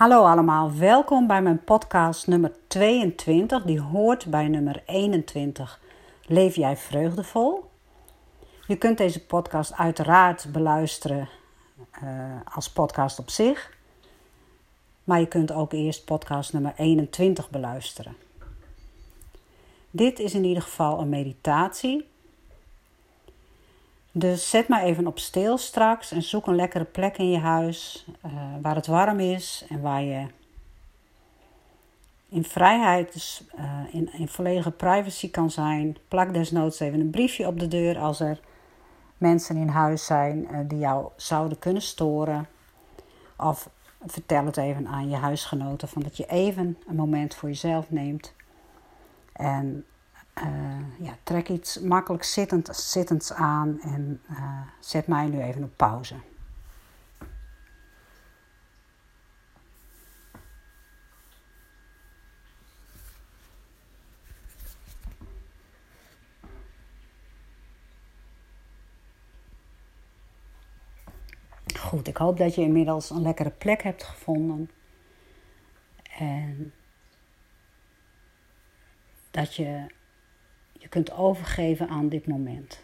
Hallo allemaal, welkom bij mijn podcast nummer 22, die hoort bij nummer 21. Leef jij vreugdevol? Je kunt deze podcast uiteraard beluisteren uh, als podcast op zich, maar je kunt ook eerst podcast nummer 21 beluisteren. Dit is in ieder geval een meditatie. Dus zet maar even op stil straks en zoek een lekkere plek in je huis uh, waar het warm is en waar je in vrijheid, dus uh, in, in volledige privacy kan zijn. Plak desnoods even een briefje op de deur als er mensen in huis zijn uh, die jou zouden kunnen storen. Of vertel het even aan je huisgenoten van dat je even een moment voor jezelf neemt. En uh, ja, trek iets makkelijk zittend, zittends aan en uh, zet mij nu even op pauze. Goed, ik hoop dat je inmiddels een lekkere plek hebt gevonden. En dat je je kunt overgeven aan dit moment.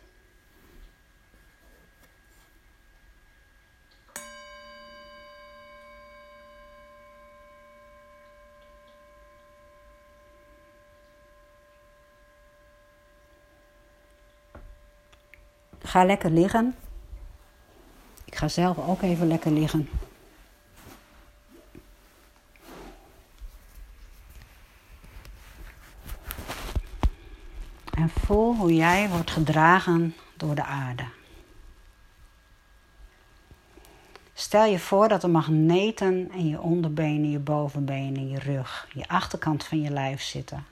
Ga lekker liggen. Ik ga zelf ook even lekker liggen. En voel hoe jij wordt gedragen door de aarde. Stel je voor dat er magneten in je onderbenen, je bovenbenen, je rug, je achterkant van je lijf zitten.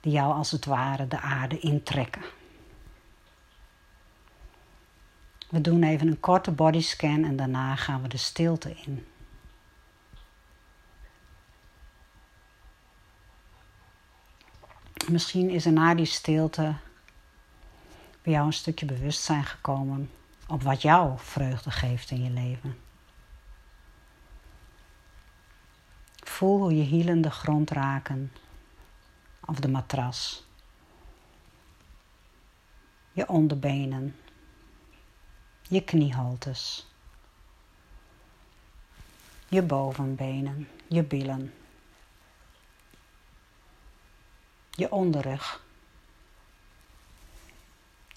Die jou als het ware de aarde intrekken. We doen even een korte bodyscan en daarna gaan we de stilte in. Misschien is er na die stilte bij jou een stukje bewustzijn gekomen op wat jou vreugde geeft in je leven. Voel hoe je hielen de grond raken of de matras, je onderbenen, je knieholtes, je bovenbenen, je billen je onderrug,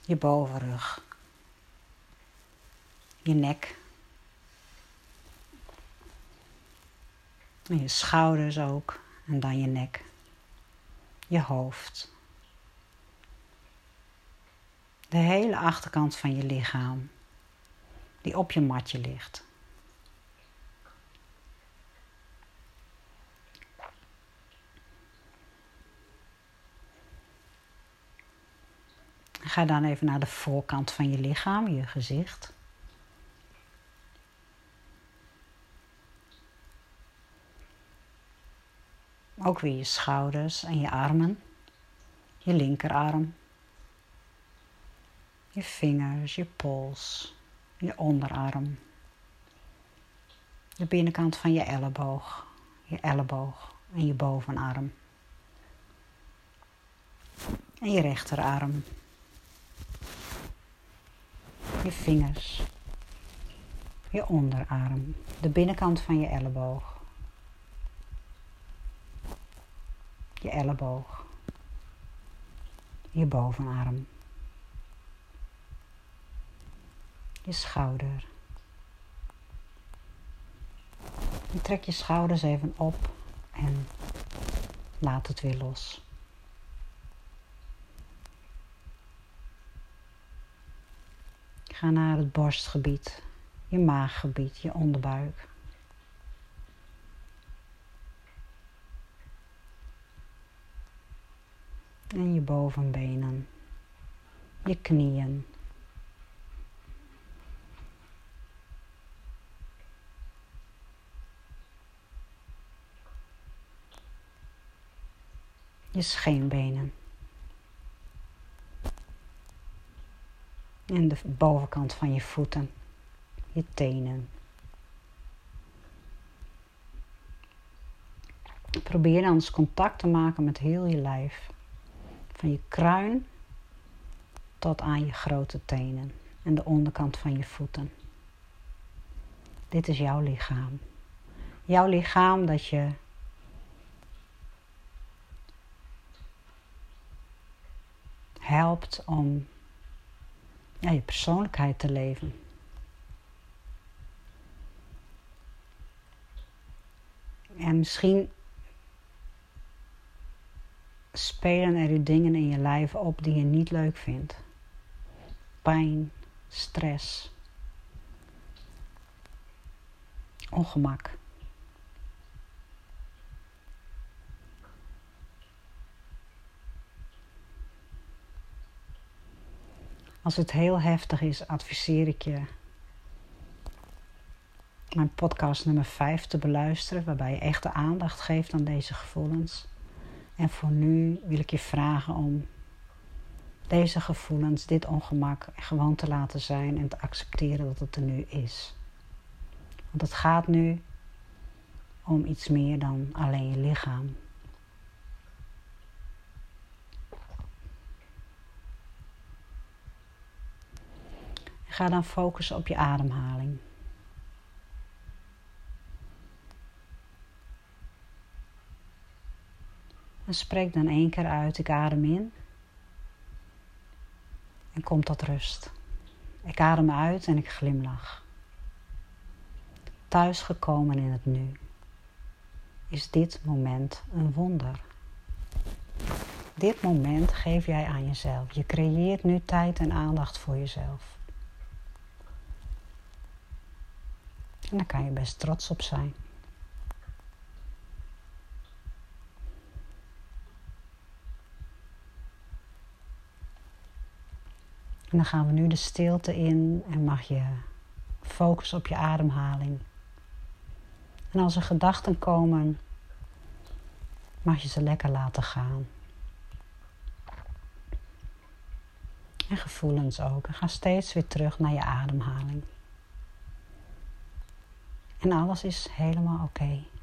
je bovenrug, je nek. En je schouders ook, en dan je nek, je hoofd. De hele achterkant van je lichaam, die op je matje ligt. Ga dan even naar de voorkant van je lichaam, je gezicht. Ook weer je schouders en je armen. Je linkerarm. Je vingers, je pols, je onderarm. De binnenkant van je elleboog, je elleboog en je bovenarm. En je rechterarm je vingers, je onderarm, de binnenkant van je elleboog, je elleboog, je bovenarm, je schouder. Trek je schouders even op en laat het weer los. Ga naar het borstgebied, je maaggebied, je onderbuik. En je bovenbenen, je knieën. Je scheenbenen. En de bovenkant van je voeten, je tenen. Probeer dan eens contact te maken met heel je lijf. Van je kruin tot aan je grote tenen en de onderkant van je voeten. Dit is jouw lichaam. Jouw lichaam dat je helpt om ja, je persoonlijkheid te leven. En misschien spelen er dingen in je lijf op die je niet leuk vindt. Pijn, stress, ongemak. Als het heel heftig is, adviseer ik je mijn podcast nummer 5 te beluisteren, waarbij je echte aandacht geeft aan deze gevoelens. En voor nu wil ik je vragen om deze gevoelens, dit ongemak, gewoon te laten zijn en te accepteren dat het er nu is. Want het gaat nu om iets meer dan alleen je lichaam. Ga dan focussen op je ademhaling. En spreek dan één keer uit. Ik adem in. En kom tot rust. Ik adem uit en ik glimlach. Thuisgekomen in het nu. Is dit moment een wonder? Dit moment geef jij aan jezelf. Je creëert nu tijd en aandacht voor jezelf. En daar kan je best trots op zijn. En dan gaan we nu de stilte in en mag je focussen op je ademhaling. En als er gedachten komen, mag je ze lekker laten gaan. En gevoelens ook. En ga steeds weer terug naar je ademhaling. En alles is helemaal oké.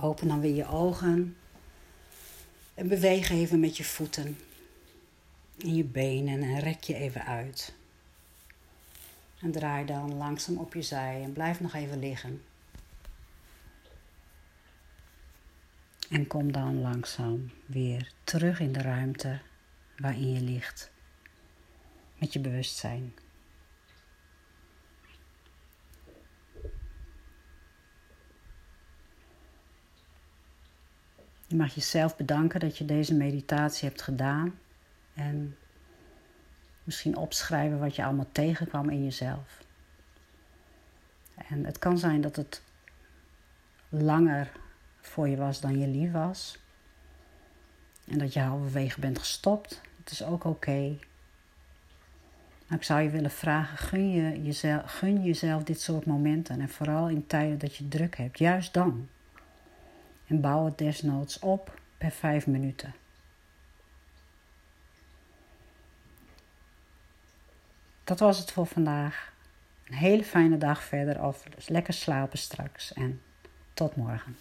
Open dan weer je ogen. En beweeg even met je voeten en je benen en rek je even uit. En draai dan langzaam op je zij en blijf nog even liggen. En kom dan langzaam weer terug in de ruimte waarin je ligt met je bewustzijn. Je mag jezelf bedanken dat je deze meditatie hebt gedaan en misschien opschrijven wat je allemaal tegenkwam in jezelf. En het kan zijn dat het langer voor je was dan je lief was. En dat je halverwege bent gestopt. Het is ook oké. Maar ik zou je willen vragen, gun, je jezelf, dit soort momenten. En vooral in tijden dat je druk hebt. Juist dan. En bouw het desnoods op per vijf minuten. Dat was het voor vandaag. Een hele fijne dag verder of lekker slapen straks en tot morgen.